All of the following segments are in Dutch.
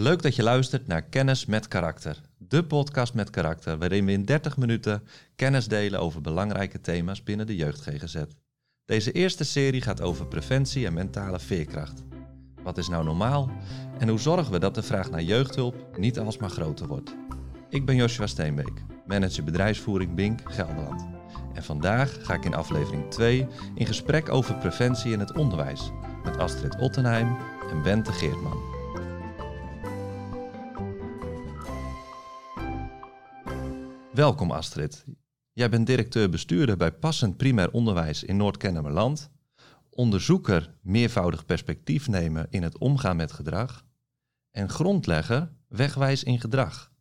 Leuk dat je luistert naar Kennis met Karakter, de podcast met karakter waarin we in 30 minuten kennis delen over belangrijke thema's binnen de jeugd GGZ. Deze eerste serie gaat over preventie en mentale veerkracht. Wat is nou normaal en hoe zorgen we dat de vraag naar jeugdhulp niet alsmaar groter wordt? Ik ben Joshua Steenbeek, manager bedrijfsvoering Bink Gelderland. En vandaag ga ik in aflevering 2 in gesprek over preventie in het onderwijs met Astrid Ottenheim en Bente Geertman. Welkom Astrid. Jij bent directeur-bestuurder bij Passend Primair Onderwijs in Noord-Kennemerland, onderzoeker meervoudig perspectief nemen in het omgaan met gedrag en grondlegger wegwijs in gedrag.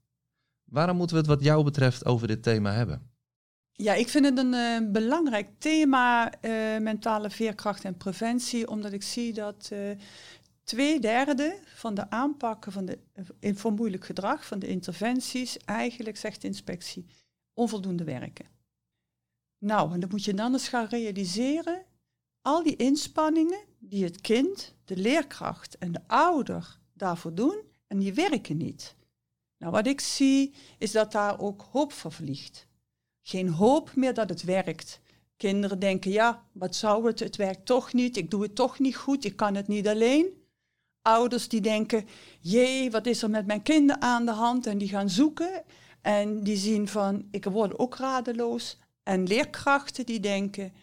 Waarom moeten we het wat jou betreft over dit thema hebben? Ja, ik vind het een uh, belangrijk thema, uh, mentale veerkracht en preventie, omdat ik zie dat uh, twee derde van de aanpakken van de, voor moeilijk gedrag, van de interventies, eigenlijk, zegt de inspectie, onvoldoende werken. Nou, en dan moet je dan eens gaan realiseren, al die inspanningen die het kind, de leerkracht en de ouder daarvoor doen, en die werken niet. Nou, wat ik zie, is dat daar ook hoop voor vliegt. Geen hoop meer dat het werkt. Kinderen denken, ja, wat zou het, het werkt toch niet, ik doe het toch niet goed, ik kan het niet alleen. Ouders die denken, jee, wat is er met mijn kinderen aan de hand? En die gaan zoeken en die zien van, ik word ook radeloos. En leerkrachten die denken,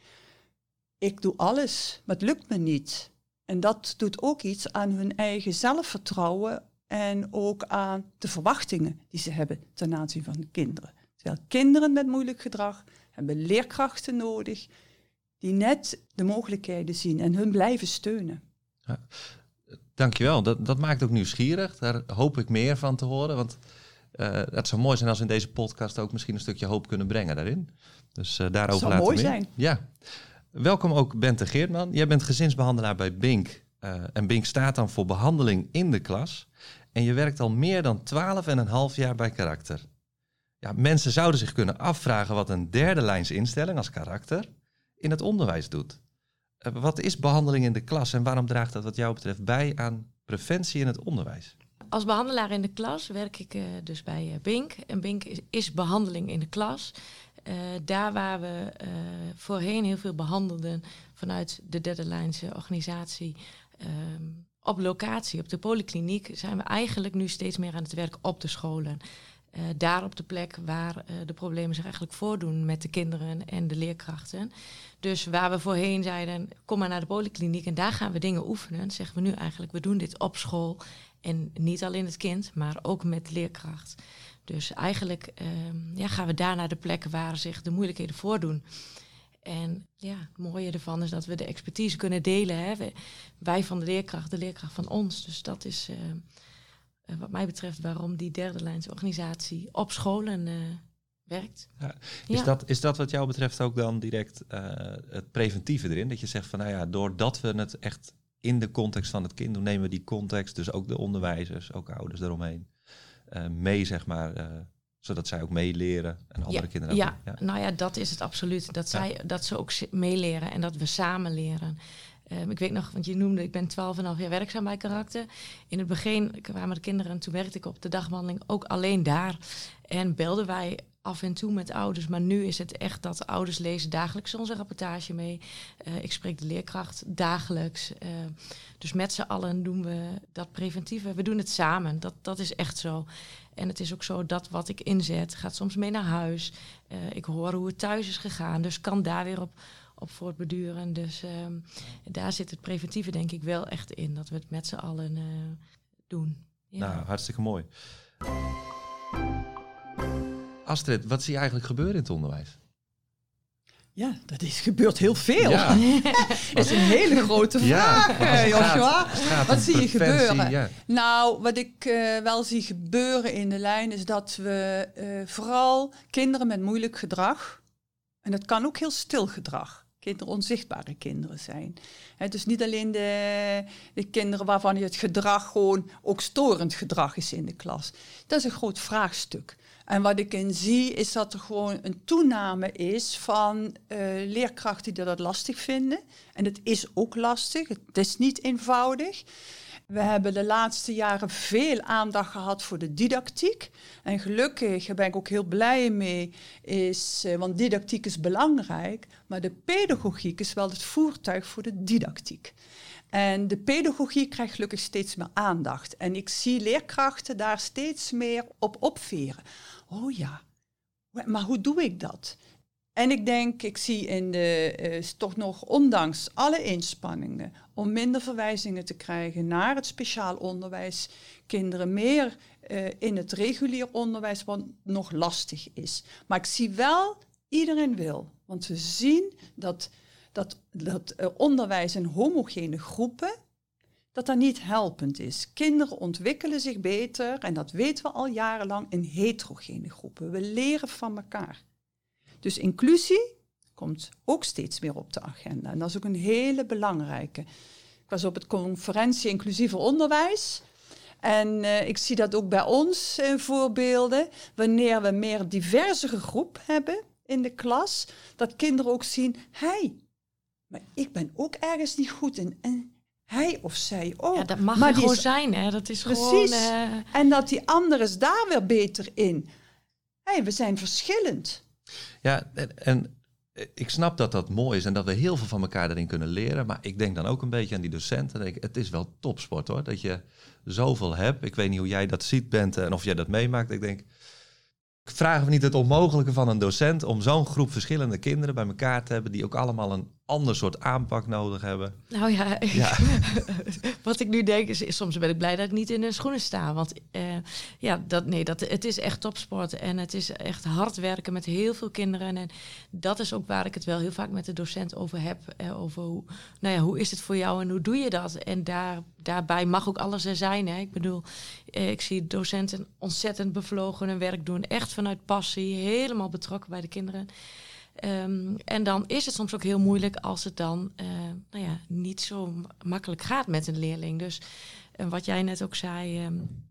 ik doe alles, maar het lukt me niet. En dat doet ook iets aan hun eigen zelfvertrouwen en ook aan de verwachtingen die ze hebben ten aanzien van de kinderen. Terwijl kinderen met moeilijk gedrag hebben leerkrachten nodig die net de mogelijkheden zien en hun blijven steunen. Ja, dankjewel, dat, dat maakt ook nieuwsgierig. Daar hoop ik meer van te horen, want uh, het zou mooi zijn als we in deze podcast ook misschien een stukje hoop kunnen brengen daarin. Dus uh, daarover zou laten mooi zijn. Ja. Welkom ook Bente Geertman. Jij bent gezinsbehandelaar bij Bink. Uh, en Bink staat dan voor behandeling in de klas. En je werkt al meer dan 12 en een half jaar bij karakter. Ja, mensen zouden zich kunnen afvragen wat een derde lijns instelling als karakter in het onderwijs doet. Uh, wat is behandeling in de klas en waarom draagt dat wat jou betreft bij aan preventie in het onderwijs? Als behandelaar in de klas werk ik uh, dus bij uh, Bink. En Bink is, is, behandeling in de klas. daar waar we voorheen heel veel behandelden vanuit de derde lijnse organisatie. Ehm, op locatie, op de polykliniek, zijn we eigenlijk nu steeds meer aan het werk op de scholen. Uh, daar op de plek waar uh, de problemen zich eigenlijk voordoen met de kinderen en de leerkrachten. Dus waar we voorheen zeiden, kom maar naar de polykliniek en daar gaan we dingen oefenen, zeggen we nu eigenlijk, we doen dit op school. En niet alleen het kind, maar ook met leerkracht. Dus eigenlijk uh, ja, gaan we daar naar de plekken waar zich de moeilijkheden voordoen. En ja, het mooie ervan is dat we de expertise kunnen delen. Hè. Wij van de leerkracht, de leerkracht van ons. Dus dat is uh, wat mij betreft waarom die derde lijns organisatie op scholen uh, werkt. Ja. Is, ja. Dat, is dat wat jou betreft ook dan direct uh, het preventieve erin? Dat je zegt van nou ja, doordat we het echt in de context van het kind doen, nemen we die context, dus ook de onderwijzers, ook ouders eromheen, mee zeg maar zodat zij ook meeleren en andere kinderen ja, ja, nou ja, dat is het absoluut. Dat, zij, dat ze ook meeleren en dat we samen leren. Um, ik weet nog, want je noemde, ik ben 12,5 jaar werkzaam bij karakter. In het begin kwamen de kinderen en toen werkte ik op de dagwandeling ook alleen daar. En belden wij af en toe met ouders. Maar nu is het echt dat ouders lezen dagelijks onze rapportage mee. Uh, ik spreek de leerkracht dagelijks. Uh, dus met z'n allen doen we dat preventieve. We doen het samen. Dat, dat is echt zo. En het is ook zo dat wat ik inzet gaat soms mee naar huis. Uh, ik hoor hoe het thuis is gegaan. Dus kan daar weer op, op voortbeduren. Dus ehm, daar zit het preventieve denk ik wel echt in. Dat we het met z'n allen doen. Ja. Nou, hartstikke mooi. Astrid, wat zie je eigenlijk gebeuren in het onderwijs? Ja, dat is gebeurt heel veel. Ja. dat is een hele grote vraag, ja, eh, Joshua. Wat zie je gebeuren? Ja. Nou, wat ik uh, wel zie gebeuren in de lijn is dat we uh, vooral kinderen met moeilijk gedrag, en dat kan ook heel stil gedrag, kinderen onzichtbare kinderen zijn. He, dus niet alleen de, de kinderen waarvan het gedrag gewoon ook storend gedrag is in de klas. Dat is een groot vraagstuk. En wat ik in zie is dat er gewoon een toename is van uh, leerkrachten die dat lastig vinden. En het is ook lastig, het is niet eenvoudig. We hebben de laatste jaren veel aandacht gehad voor de didactiek. En gelukkig, daar ben ik ook heel blij mee, is, eh, want didactiek is belangrijk, maar de pedagogiek is wel het voertuig voor de didactiek. En de pedagogie krijgt gelukkig steeds meer aandacht. En ik zie leerkrachten daar steeds meer op opveren. Oh ja, maar hoe doe ik dat? En ik denk, ik zie in de, uh, toch nog, ondanks alle inspanningen om minder verwijzingen te krijgen naar het speciaal onderwijs, kinderen meer uh, in het regulier onderwijs, wat nog lastig is. Maar ik zie wel, iedereen wil. Want we zien dat, dat, dat uh, onderwijs in homogene groepen, dat dat niet helpend is. Kinderen ontwikkelen zich beter, en dat weten we al jarenlang, in heterogene groepen. We leren van elkaar. Dus inclusie komt ook steeds meer op de agenda. En dat is ook een hele belangrijke. Ik was op het conferentie inclusieve onderwijs. En uh, ik zie dat ook bij ons in voorbeelden. Wanneer we meer diversere groep hebben in de klas, dat kinderen ook zien, hey, maar ik ben ook ergens niet goed in. En hij of zij ook. Ja, dat mag maar gewoon zijn, hè? Dat is precies. gewoon... Uh... En dat die ander is daar weer beter in. hey, we zijn verschillend. Ja, en, en, ik snap dat dat mooi is en dat we heel veel van elkaar erin kunnen leren. Maar ik denk dan ook een beetje aan die docenten. Het is wel topsport hoor, dat je zoveel hebt. Ik weet niet hoe jij dat ziet bent en of jij dat meemaakt. Ik denk, vragen we niet het onmogelijke van een docent om zo'n groep verschillende kinderen bij elkaar te hebben die ook allemaal een ander soort aanpak nodig hebben. Nou ja, ja. wat ik nu denk is, soms ben ik blij dat ik niet in de schoenen sta. Want uh, ja, dat, nee, dat, het is echt topsport en het is echt hard werken met heel veel kinderen. En dat is ook waar ik het wel heel vaak met de docent over heb. Eh, over hoe, nou ja, hoe is het voor jou en hoe doe je dat? En daar, daarbij mag ook alles er zijn. Hè. Ik bedoel, eh, ik zie docenten ontzettend bevlogen hun werk doen. Echt vanuit passie, helemaal betrokken bij de kinderen. Um, en dan is het soms ook heel moeilijk als het dan uh, nou ja, niet zo makkelijk gaat met een leerling. Dus uh, wat jij net ook zei, um,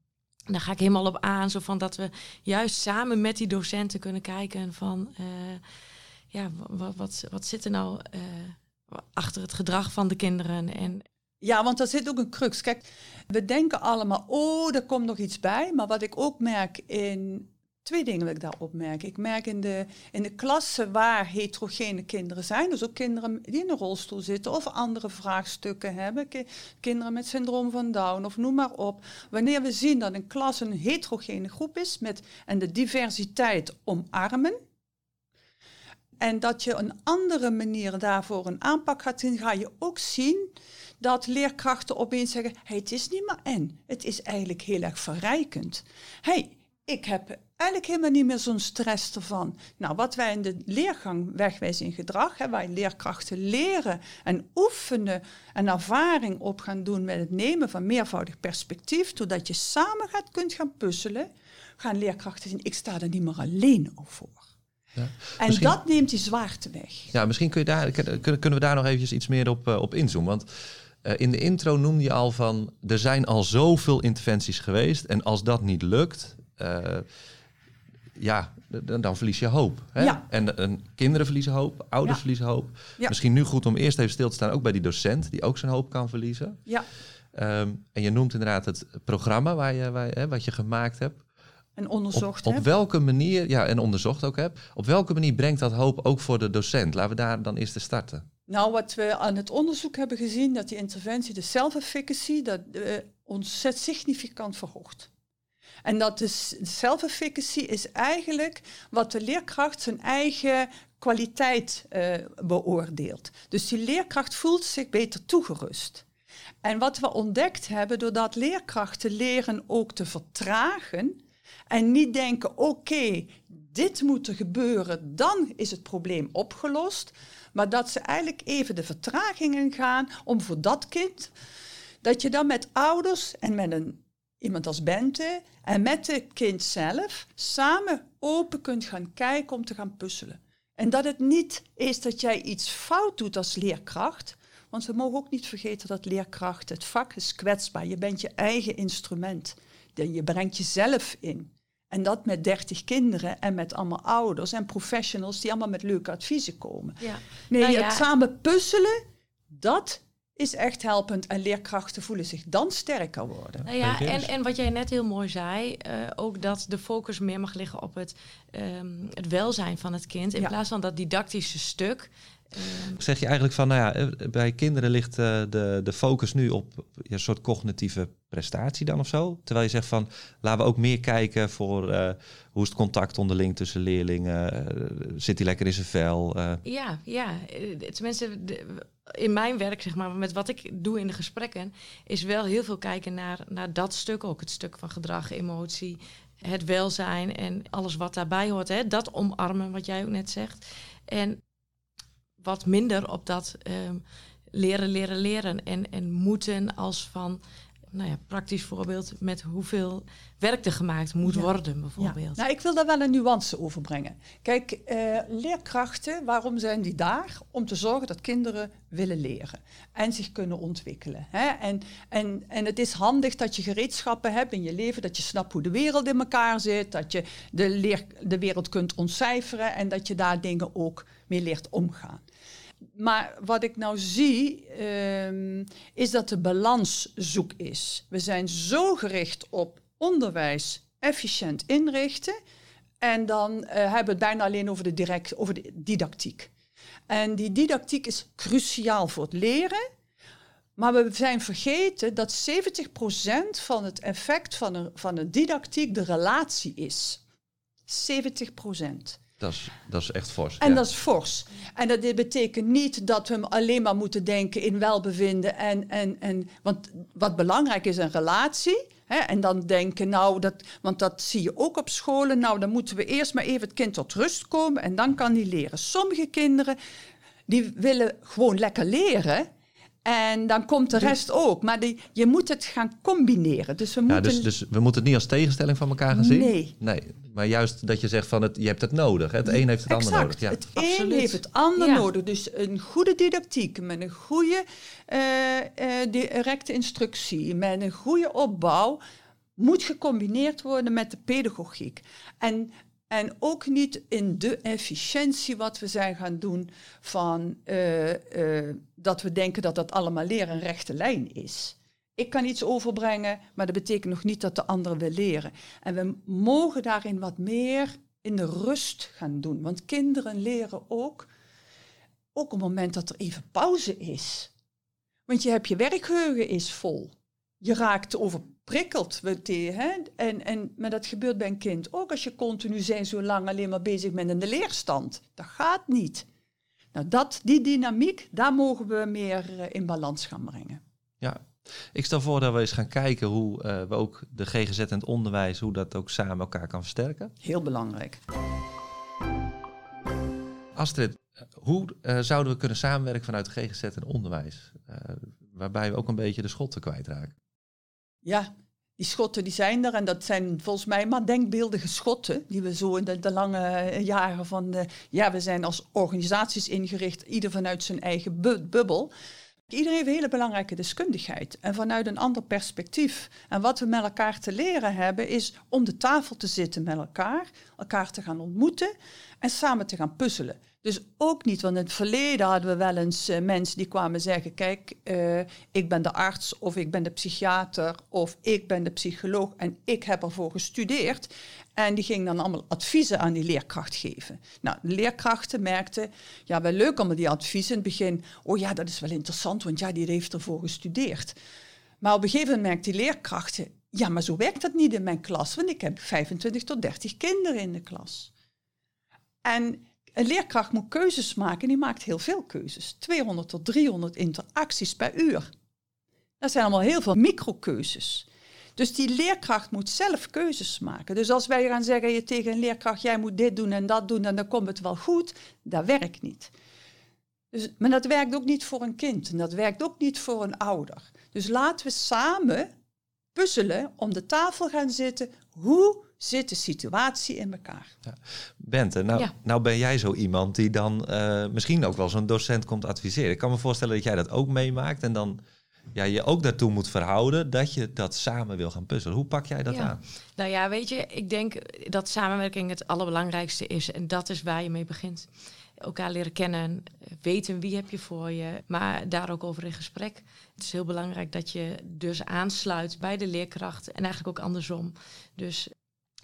daar ga ik helemaal op aan. Zo van dat we juist samen met die docenten kunnen kijken van uh, ja, wat, wat, wat zit er nou achter het gedrag van de kinderen. En, ja, want daar zit ook een crux. Kijk, we denken allemaal, oh, er komt nog iets bij. Maar wat ik ook merk in Twee dingen wil ik daar opmerken. Ik merk in de, in de klassen waar heterogene kinderen zijn, dus ook kinderen die in een rolstoel zitten of andere vraagstukken hebben, kinderen met syndroom van Down of noem maar op. Wanneer we zien dat een klas een heterogene groep is met, en de diversiteit omarmen, en dat je een andere manier daarvoor een aanpak gaat zien, ga je ook zien dat leerkrachten opeens zeggen: hey, het is niet maar en. Het is eigenlijk heel erg verrijkend. Hey, ik heb eigenlijk helemaal niet meer zo'n stress ervan. Nou, wat wij in de leergang wegwijzen in gedrag, hè, waar leerkrachten leren en oefenen en ervaring op gaan doen met het nemen van meervoudig perspectief, doordat je samen gaat kunt gaan puzzelen, gaan leerkrachten zien, ik sta er niet meer alleen voor. Ja, en misschien, dat neemt die zwaarte weg. Ja, misschien kun je daar, kunnen we daar nog eventjes iets meer op, uh, op inzoomen. Want uh, in de intro noemde je al van, er zijn al zoveel interventies geweest. En als dat niet lukt, ja, dan, dan, verlies je hoop. Hè? Ja. En, en, kinderen verliezen hoop, ouders Ja. verliezen hoop. Ja. Misschien nu goed om eerst even stil te staan, ook bij die docent, die ook zijn hoop kan verliezen. Ja, Ehm, en je noemt inderdaad het programma waar je, waar, hè, wat je gemaakt hebt. en onderzocht. op welke manier, ja, en onderzocht ook hebt, op welke manier brengt dat hoop ook voor de docent? Laten we daar dan eerst te starten. Nou, wat we aan het onderzoek hebben gezien, dat die interventie, de self-efficacy, dat eh, ontzettend significant verhoogt. En dat de s- self-efficacy is eigenlijk wat de leerkracht zijn eigen kwaliteit eh, beoordeelt. Dus die leerkracht voelt zich beter toegerust. En wat we ontdekt hebben, doordat leerkrachten leren ook te vertragen en niet denken, oké, dit moet er gebeuren, dan is het probleem opgelost. Maar dat ze eigenlijk even de vertragingen gaan om voor dat kind, dat je dan met ouders en met een, iemand als Bente en met het kind zelf samen open kunt gaan kijken om te gaan puzzelen. En dat het niet is dat jij iets fout doet als leerkracht. Want we mogen ook niet vergeten dat leerkracht, het vak is kwetsbaar. Je bent je eigen instrument. Je brengt jezelf in. En dat met 30 kinderen en met allemaal ouders en professionals die allemaal met leuke adviezen komen. Ja. Nee, Nou ja. het samen puzzelen, dat is echt helpend en leerkrachten voelen zich dan sterker worden. Nou ja, en, en wat jij net heel mooi zei, uh, ook dat de focus meer mag liggen op het, um, het welzijn van het kind, in ja. plaats van dat didactische stuk. Zeg je eigenlijk van, nou ja, eh, bij kinderen ligt uh, de, de focus nu op een soort cognitieve prestatie dan of zo? Terwijl je zegt van, laten we ook meer kijken voor uh, hoe is het contact onderling tussen leerlingen? zit hij lekker in zijn vel? Ja, ja. Tenminste, in mijn werk, zeg maar, met wat ik doe in de gesprekken, is wel heel veel kijken naar, naar dat stuk ook. Het stuk van gedrag, emotie, het welzijn en alles wat daarbij hoort. Hè? Dat omarmen, wat jij ook net zegt. En wat minder op dat um, leren, leren, leren. En, en moeten als van nou ja, praktisch voorbeeld met hoeveel werk er gemaakt moet worden, bijvoorbeeld. Ja. Nou, ik wil daar wel een nuance over brengen. Kijk, eh, leerkrachten, waarom zijn die daar? Om te zorgen dat kinderen willen leren en zich kunnen ontwikkelen. Hè? En, en, en het is handig dat je gereedschappen hebt in je leven, dat je snapt hoe de wereld in elkaar zit, dat je de, leer, de wereld kunt ontcijferen en dat je daar dingen ook mee leert omgaan maar wat ik nou zie, um, is dat de balans zoek is. We zijn zo gericht op onderwijs efficiënt inrichten. En dan uh, hebben we het bijna alleen over de, direct, over de didactiek. En die didactiek is cruciaal voor het leren. Maar we zijn vergeten dat 70% van het effect van een, van een didactiek de relatie is. 70%. Dat is, dat is echt fors. En dat is fors. En dat dit betekent niet dat we alleen maar moeten denken in welbevinden. En, en, en, want wat belangrijk is, een relatie. Hè, en dan denken, nou, dat, want dat zie je ook op scholen. Nou, dan moeten we eerst maar even het kind tot rust komen en dan kan die leren. Sommige kinderen, die willen gewoon lekker leren. En dan komt de rest ook. Maar die, je moet het gaan combineren. Dus we, ja, moeten... dus, dus we moeten het niet als tegenstelling van elkaar gaan zien? Nee. nee. Maar juist dat je zegt van het, je hebt het nodig. Het een heeft het exact. ander nodig. Ja. Het een heeft het ander ja. nodig. Dus een goede didactiek met een goede uh, uh, directe instructie, met een goede opbouw, moet gecombineerd worden met de pedagogiek. En en ook niet in de efficiëntie wat we zijn gaan doen van uh, uh, dat we denken dat dat allemaal leren een rechte lijn is. Ik kan iets overbrengen, maar dat betekent nog niet dat de ander wil leren. En we mogen daarin wat meer in de rust gaan doen. Want kinderen leren ook, ook op het moment dat er even pauze is. Want je hebt je werkgeheugen is vol. Je raakt overprikkeld. Hè? En, en, maar dat gebeurt bij een kind ook als je continu zijn zo lang alleen maar bezig bent in de leerstand. Dat gaat niet. Nou, dat, die dynamiek, daar mogen we meer uh, in balans gaan brengen. Ja, ik stel voor dat we eens gaan kijken hoe uh, we ook de GGZ en het onderwijs, hoe dat ook samen elkaar kan versterken. Heel belangrijk. Astrid, hoe uh, zouden we kunnen samenwerken vanuit GGZ en onderwijs? waarbij we ook een beetje de schotten kwijtraken ja, die schotten die zijn er en dat zijn volgens mij maar denkbeeldige schotten die we zo in de, lange jaren van de, ja, we zijn als organisaties ingericht, ieder vanuit zijn eigen bu bubbel. Iedereen heeft een hele belangrijke deskundigheid en vanuit een ander perspectief. En wat we met elkaar te leren hebben is om de tafel te zitten met elkaar, elkaar te gaan ontmoeten en samen te gaan puzzelen. Dus ook niet, want in het verleden hadden we wel eens uh, mensen die kwamen zeggen: Kijk, uh, ik ben de arts, of ik ben de psychiater, of ik ben de psycholoog en ik heb ervoor gestudeerd. En die gingen dan allemaal adviezen aan die leerkracht geven. Nou, de leerkrachten merkten: Ja, wel leuk allemaal die adviezen. In het begin: Oh ja, dat is wel interessant, want ja, die heeft ervoor gestudeerd. Maar op een gegeven moment merkte die leerkrachten: Ja, maar zo werkt dat niet in mijn klas, want ik heb 25 tot 30 kinderen in de klas. En een leerkracht moet keuzes maken en die maakt heel veel keuzes. 200 tot 300 interacties per uur. Dat zijn allemaal heel veel microkeuzes. Dus die leerkracht moet zelf keuzes maken. Dus als wij gaan zeggen je tegen een leerkracht, jij moet dit doen en dat doen en dan komt het wel goed, dat werkt niet. Dus, maar dat werkt ook niet voor een kind en dat werkt ook niet voor een ouder. Dus laten we samen puzzelen, om de tafel gaan zitten. Hoe zit de situatie in elkaar? Ja. Bente, nou, ja. nou ben jij zo iemand die dan uh, misschien ook wel zo'n docent komt adviseren. Ik kan me voorstellen dat jij dat ook meemaakt en dan ja, je ook daartoe moet verhouden dat je dat samen wil gaan puzzelen. Hoe pak jij dat ja. aan? Nou ja, weet je, ik denk dat samenwerking het allerbelangrijkste is en dat is waar je mee begint. Elkaar leren kennen, weten wie heb je voor je, maar daar ook over in gesprek. Het is heel belangrijk dat je dus aansluit bij de leerkracht en eigenlijk ook andersom. Dus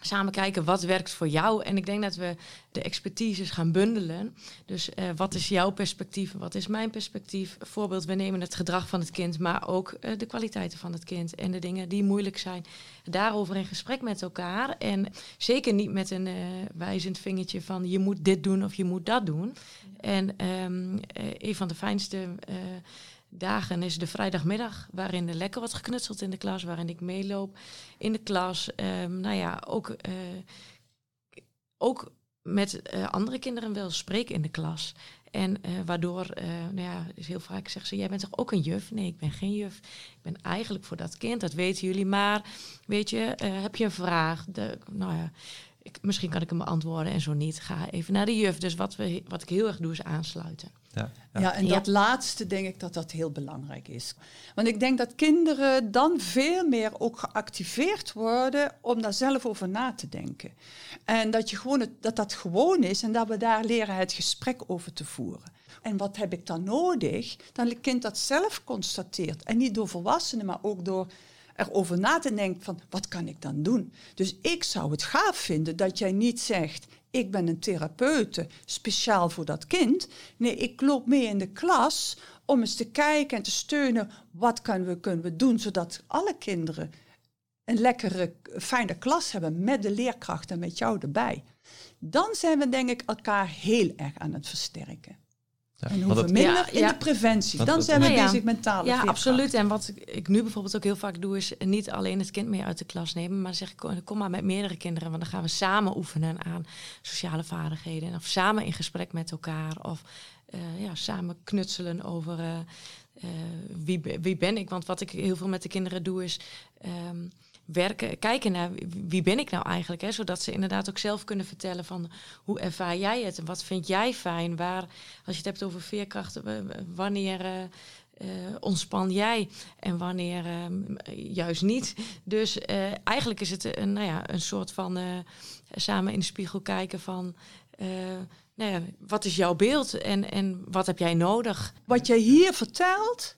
samen kijken wat werkt voor jou. En ik denk dat we de expertises gaan bundelen. Dus uh, wat is jouw perspectief? Wat is mijn perspectief? Voorbeeld, we nemen het gedrag van het kind, maar ook uh, de kwaliteiten van het kind en de dingen die moeilijk zijn. Daarover in gesprek met elkaar. En zeker niet met een uh, wijzend vingertje van je moet dit doen of je moet dat doen. En um, een van de fijnste dagen is de vrijdagmiddag, waarin er lekker wat geknutseld in de klas, waarin ik meeloop in de klas. Um, nou ja, ook, uh, ook met uh, andere kinderen wel spreken in de klas. En uh, waardoor, nou ja, is heel vaak zeggen ze, jij bent toch ook een juf? Nee, ik ben geen juf. Ik ben eigenlijk voor dat kind, dat weten jullie. Maar, weet je, heb je een vraag? De, nou ja, ik, misschien kan ik hem beantwoorden en zo niet. Ga even naar de juf. Dus wat, we, wat ik heel erg doe is aansluiten. Ja, ja. ja en dat laatste denk ik dat dat heel belangrijk is. Want ik denk dat kinderen dan veel meer ook geactiveerd worden om daar zelf over na te denken. En dat, je gewoon het, dat dat gewoon is en dat we daar leren het gesprek over te voeren. En wat heb ik dan nodig? Dan het kind dat zelf constateert. En niet door volwassenen, maar ook door erover na te denken van wat kan ik dan doen? Dus ik zou het gaaf vinden dat jij niet zegt ik ben een therapeute speciaal voor dat kind. Nee, ik loop mee in de klas om eens te kijken en te steunen wat kunnen we, kunnen we doen zodat alle kinderen een lekkere, fijne klas hebben met de leerkracht en met jou erbij. Dan zijn we denk ik elkaar heel erg aan het versterken. Ja, en hoeven minder ja, in de preventie. Dan zijn we bezig met taal. Ja, absoluut. En wat ik nu bijvoorbeeld ook heel vaak doe, is niet alleen het kind mee uit de klas nemen, maar zeg ik, kom maar met meerdere kinderen, want dan gaan we samen oefenen aan sociale vaardigheden. Of samen in gesprek met elkaar. Of uh, ja, samen knutselen over uh, uh, wie, wie ben ik. Want wat ik heel veel met de kinderen doe, is. Um, werken, kijken naar wie ben ik nou eigenlijk, hè, zodat ze inderdaad ook zelf kunnen vertellen van hoe ervaar jij het en wat vind jij fijn, waar, als je het hebt over veerkrachten, wanneer uh, ontspan jij en wanneer uh, juist niet. Dus eigenlijk is het een, nou ja, een soort van samen in de spiegel kijken van nou ja, wat is jouw beeld en, en wat heb jij nodig? Wat jij hier vertelt,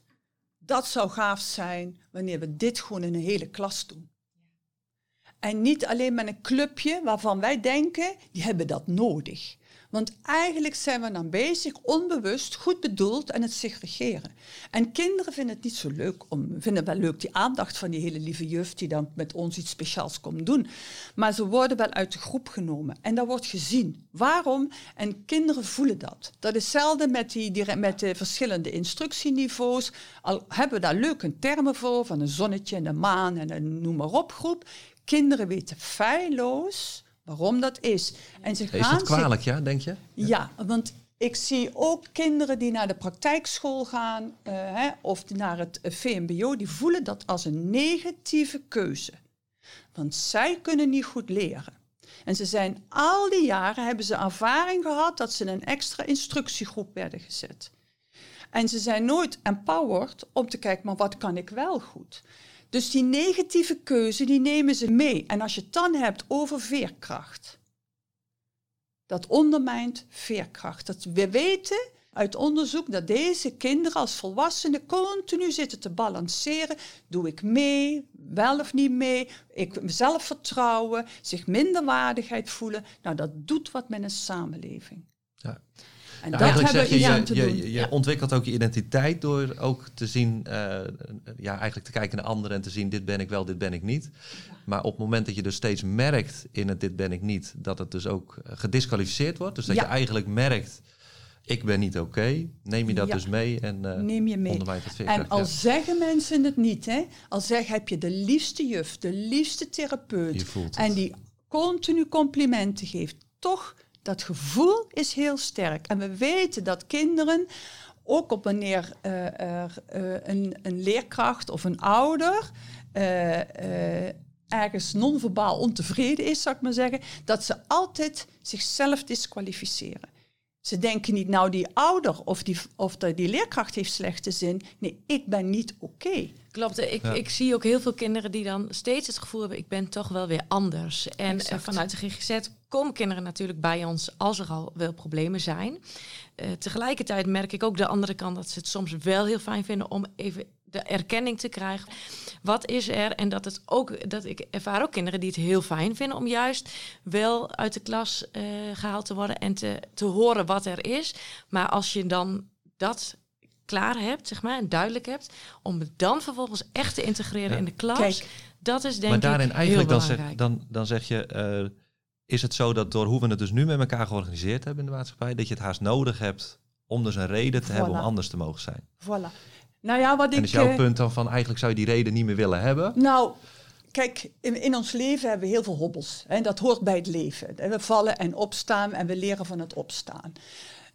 dat zou gaaf zijn wanneer we dit gewoon in een hele klas doen. En niet alleen met een clubje waarvan wij denken, die hebben dat nodig. Want eigenlijk zijn we dan bezig, onbewust, goed bedoeld, aan het segregeren. En kinderen vinden het niet zo leuk, om, vinden wel leuk die aandacht van die hele lieve juf die dan met ons iets speciaals komt doen. Maar ze worden wel uit de groep genomen en dat wordt gezien. Waarom? En kinderen voelen dat. Dat is zelden met, die, met de verschillende instructieniveaus. Al hebben we daar leuke termen voor, van een zonnetje en een maan en een noem maar op groep. Kinderen weten feilloos waarom dat is. En ze gaan is dat kwalijk, ja, denk je? Ja. want ik zie ook kinderen die naar de praktijkschool gaan uh, hè, of naar het VMBO, die voelen dat als een negatieve keuze. Want zij kunnen niet goed leren. En ze zijn al die jaren hebben ze ervaring gehad dat ze in een extra instructiegroep werden gezet. En ze zijn nooit empowered om te kijken, maar wat kan ik wel goed? Dus die negatieve keuze, die nemen ze mee. En als je het dan hebt over veerkracht, dat ondermijnt veerkracht. Dat we weten uit onderzoek dat deze kinderen als volwassenen continu zitten te balanceren. Doe ik mee, wel of niet mee? Ik zelfvertrouwen, zich minderwaardigheid voelen. Nou, dat doet wat met een samenleving. Ja. En dat hebben we je, te je, doen. Je, ontwikkelt ook je identiteit door ook te zien, uh, ja, eigenlijk te kijken naar anderen en te zien, dit ben ik wel, dit ben ik niet. Maar op het moment dat je dus steeds merkt in het dit ben ik niet, dat het dus ook eh, gedisqualificeerd wordt. Dus dat je eigenlijk merkt, ik ben niet oké, neem je dat dus mee en uh, neem je mee. En al zeggen mensen het niet, hè? al zeg heb je de liefste juf, de liefste therapeut en die continu complimenten geeft, toch dat gevoel is heel sterk. En we weten dat kinderen, ook op wanneer er uh, een, een, leerkracht of een ouder uh, ergens non-verbaal ontevreden is, zou ik maar zeggen, dat ze altijd zichzelf disqualificeren. Ze denken niet, nou die ouder of die, of leerkracht heeft slechte zin. Nee, ik ben niet oké. Klopt, ik, Ja. ik zie ook heel veel kinderen die dan steeds het gevoel hebben, ik ben toch wel weer anders. En eh, Exact. vanuit de GGZ komen kinderen natuurlijk bij ons als er al wel problemen zijn. Eh, tegelijkertijd merk ik ook de andere kant dat ze het soms wel heel fijn vinden om even de erkenning te krijgen. Wat is er? En dat het ook, dat ik ervaar ook kinderen die het heel fijn vinden om juist wel uit de klas eh, gehaald te worden en te, te horen wat er is. Maar als je dan dat klaar hebt, zeg maar, en duidelijk hebt, om het dan vervolgens echt te integreren Ja. in de klas, Kijk, dat is denk maar daarin ik eigenlijk heel dan zeg, dan, dan zeg je, eh, is het zo dat door hoe we het dus nu met elkaar georganiseerd hebben in de maatschappij, dat je het haast nodig hebt om dus een reden te hebben om anders te mogen zijn? Voilà. Nou ja, wat En ik... is jouw eh, punt dan van eigenlijk zou je die reden niet meer willen hebben? Nou, kijk, in, in ons leven hebben we heel veel hobbels. Hè? Dat hoort bij het leven. We vallen en opstaan en we leren van het opstaan.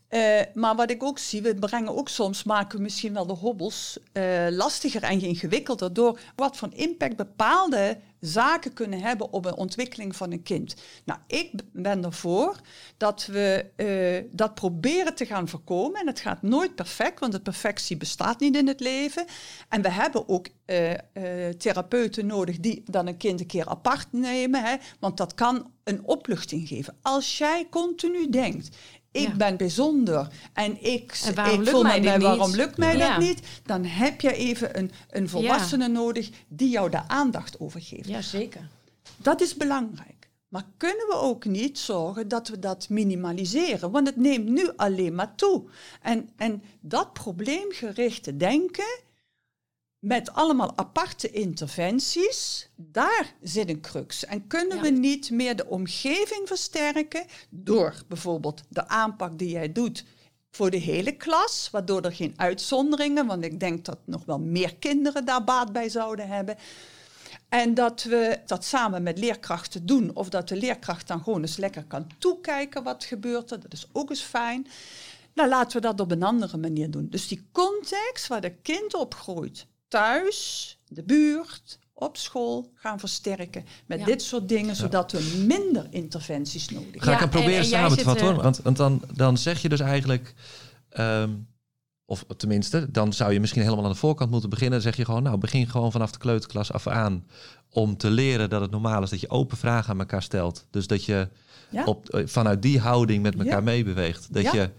Eh, maar wat ik ook zie, we brengen ook soms, maken misschien wel de hobbels eh, lastiger en ingewikkelder door wat voor impact bepaalde zaken kunnen hebben op de ontwikkeling van een kind. Nou, ik ben ervoor dat we eh, dat proberen te gaan voorkomen. En het gaat nooit perfect, want de perfectie bestaat niet in het leven. En we hebben ook therapeuten nodig die dan een kind een keer apart nemen. Hè, want dat kan een opluchting geven. Als jij continu denkt, ik Ja. ben bijzonder en ik, En waarom ik lukt voel mij waarom lukt mij Ja. dat niet? Dan heb je even een, een volwassene nodig die jou daar aandacht over geeft. Ja, zeker. Dat is belangrijk. Maar kunnen we ook niet zorgen dat we dat minimaliseren? Want het neemt nu alleen maar toe. En, en dat probleemgerichte denken met allemaal aparte interventies, daar zit een crux. En kunnen Ja. we niet meer de omgeving versterken door bijvoorbeeld de aanpak die jij doet voor de hele klas, waardoor er geen uitzonderingen, want ik denk dat nog wel meer kinderen daar baat bij zouden hebben. En dat we dat samen met leerkrachten doen. Of dat de leerkracht dan gewoon eens lekker kan toekijken wat gebeurt er. Dat is ook eens fijn. Nou, laten we dat op een andere manier doen. Dus die context waar de kind opgroeit, thuis, de buurt, op school, gaan versterken met Ja. dit soort dingen, zodat we minder interventies nodig hebben. Ga ik Ja, hem proberen en- en jij samen te vatten hoor. eh, Want, want dan, dan zeg je dus eigenlijk, ehm, of tenminste, dan zou je misschien helemaal aan de voorkant moeten beginnen. Dan zeg je gewoon, nou begin gewoon vanaf de kleuterklas af aan om te leren dat het normaal is dat je open vragen aan elkaar stelt. Dus dat je Ja. op, eh, vanuit die houding met elkaar Ja. meebeweegt. Dat Ja. je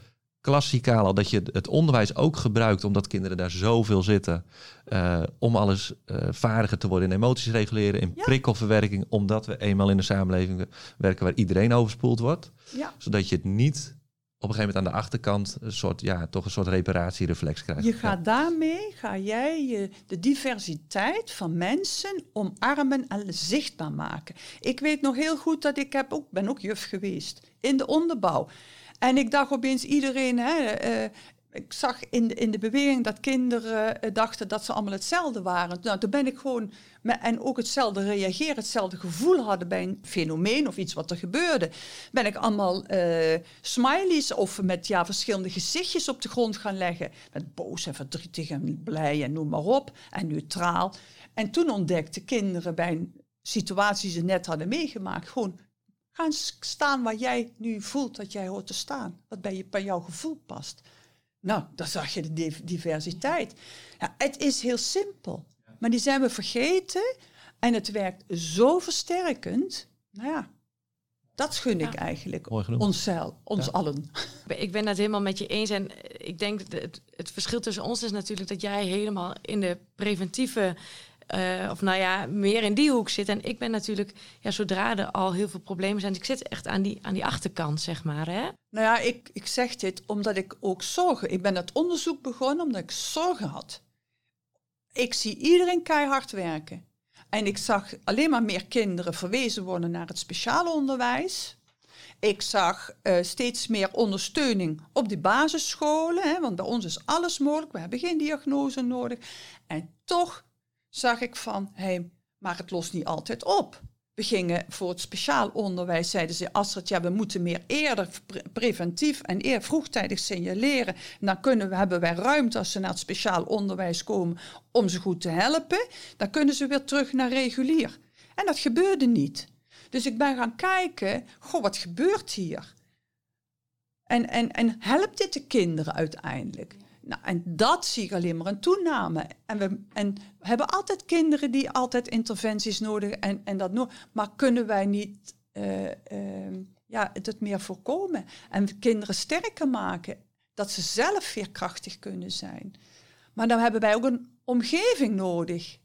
klassikaal al, dat je het onderwijs ook gebruikt omdat kinderen daar zoveel zitten. eh, om alles eh, vaardiger te worden in emoties reguleren, in Ja. prikkelverwerking. Omdat we eenmaal in een samenleving werken waar iedereen overspoeld wordt Ja. zodat je het niet op een gegeven moment aan de achterkant een soort, ja, toch een soort reparatiereflex krijgt. Je gaat daarmee, ga jij je, de diversiteit van mensen omarmen en zichtbaar maken. Ik weet nog heel goed dat ik heb ook, ben ook juf geweest in de onderbouw. En ik dacht opeens iedereen, hè, eh, ik zag in de, in de beweging dat kinderen eh, dachten dat ze allemaal hetzelfde waren. Nou, toen ben ik gewoon, en ook hetzelfde reageren, hetzelfde gevoel hadden bij een fenomeen of iets wat er gebeurde. Ben ik allemaal eh, smileys of met ja, verschillende gezichtjes op de grond gaan leggen. Met boos en verdrietig en blij en noem maar op. En neutraal. En toen ontdekten kinderen bij een situatie die ze net hadden meegemaakt, gewoon gaan s- staan waar jij nu voelt dat jij hoort te staan. Wat bij, je, bij jouw gevoel past. Nou, dan zag je de div- diversiteit. Ja, het is heel simpel. Maar die zijn we vergeten. En het werkt zo versterkend. Nou ja, dat gun ik Ja. Eigenlijk genoemd. onszelf, ons Ja. allen. Ik ben- Ik ben het helemaal met je eens. En ik denk dat het, het verschil tussen ons is natuurlijk dat jij helemaal in de preventieve. Eh, of nou ja, meer in die hoek zit. En ik ben natuurlijk, ja, zodra er al heel veel problemen zijn, ik zit echt aan die, aan die achterkant, zeg maar. Hè? Nou ja, ik, ik zeg dit omdat ik ook zorgen... Ik ben het onderzoek begonnen omdat ik zorgen had. Ik zie iedereen keihard werken. En ik zag alleen maar meer kinderen verwezen worden naar het speciale onderwijs. Ik zag eh, steeds meer ondersteuning op de basisscholen. Hè, want bij ons is alles mogelijk. We hebben geen diagnose nodig. En toch zag ik van, hé, maar het lost niet altijd op. We gingen voor het speciaal onderwijs, zeiden ze, Astrid, ja, we moeten meer eerder pre- preventief en eer vroegtijdig signaleren. En dan kunnen we, hebben wij ruimte als ze naar het speciaal onderwijs komen om ze goed te helpen. Dan kunnen ze weer terug naar regulier. En dat gebeurde niet. Dus ik ben gaan kijken, goh, wat gebeurt hier? En, en, en helpt dit de kinderen uiteindelijk? Nou, en dat zie ik alleen maar een toename. En we, en hebben altijd kinderen die altijd interventies nodig en, en dat. Maar kunnen wij niet uh, uh, ja, het meer voorkomen en kinderen sterker maken, dat ze zelf veerkrachtig kunnen zijn? Maar dan hebben wij ook een omgeving nodig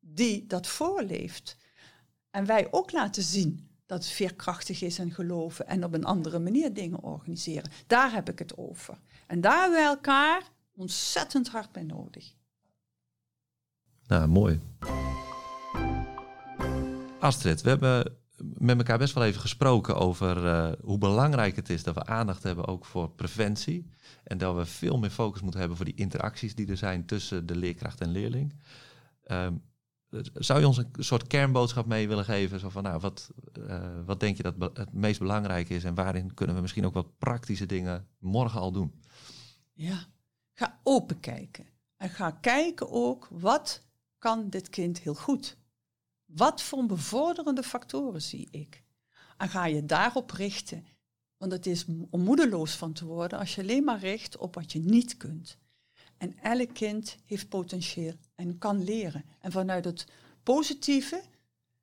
die dat voorleeft. En wij ook laten zien dat het veerkrachtig is en geloven en op een andere manier dingen organiseren. Daar heb ik het over. En daar hebben we elkaar ontzettend hard bij nodig. Nou, mooi. Astrid, we hebben met elkaar best wel even gesproken over uh, hoe belangrijk het is dat we aandacht hebben ook voor preventie. En dat we veel meer focus moeten hebben voor die interacties die er zijn tussen de leerkracht en leerling. Um, zou je ons een soort kernboodschap mee willen geven? Zo van, nou, wat, uh, wat denk je dat het meest belangrijk is en waarin kunnen we misschien ook wat praktische dingen morgen al doen? Ja, ga open kijken. En ga kijken ook, wat kan dit kind heel goed? Wat voor bevorderende factoren zie ik? En ga je daarop richten. Want het is om moedeloos van te worden als je alleen maar richt op wat je niet kunt. En elk kind heeft potentieel en kan leren. En vanuit het positieve,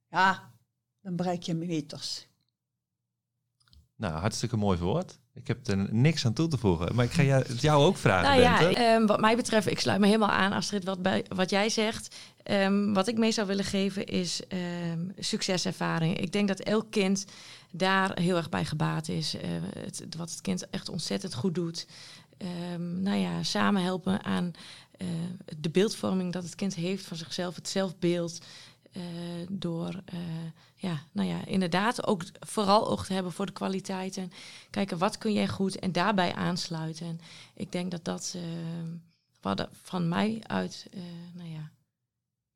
ja, dan bereik je meters. Nou, hartstikke mooi verwoord. Ik heb er niks aan toe te voegen. Maar ik ga jou, het jou ook vragen. Nou ja, um, wat mij betreft, ik sluit me helemaal aan, Astrid, wat, bij, wat jij zegt. Um, wat ik mee zou willen geven is um, succeservaring. Ik denk dat elk kind daar heel erg bij gebaat is. Uh, het, wat het kind echt ontzettend goed doet. nou ja, samen helpen aan uh, de beeldvorming dat het kind heeft van zichzelf, het zelfbeeld. Uh, door uh, ja, nou ja, inderdaad ook vooral oog te hebben voor de kwaliteiten. Kijken wat kun jij goed en daarbij aansluiten. En ik denk dat dat wat van mij uit, nou ja,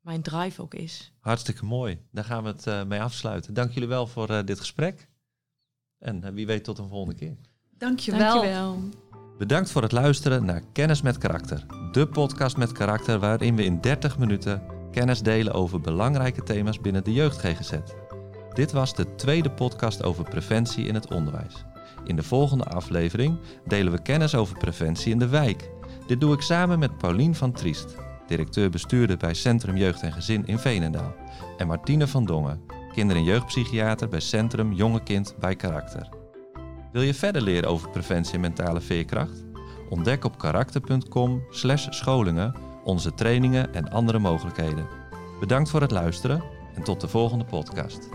mijn drive ook is. Hartstikke mooi. Daar gaan we het mee afsluiten. Dank jullie wel voor dit gesprek. En wie weet tot een volgende keer. Dankjewel. Dankjewel. Bedankt voor het luisteren naar Kennis met Karakter. De podcast met karakter waarin we in 30 minuten kennis delen over belangrijke thema's binnen de jeugd GGZ. Dit was de tweede podcast over preventie in het onderwijs. In de volgende aflevering delen we kennis over preventie in de wijk. Dit doe ik samen met Paulien van Triest, directeur-bestuurder bij Centrum Jeugd en Gezin in Veenendaal, en Martine van Dongen, kinder- en jeugdpsychiater bij Centrum Jonge Kind bij Karakter. Wil je verder leren over preventie en mentale veerkracht? Ontdek op karakter.com/scholingen onze trainingen en andere mogelijkheden. Bedankt voor het luisteren en tot de volgende podcast.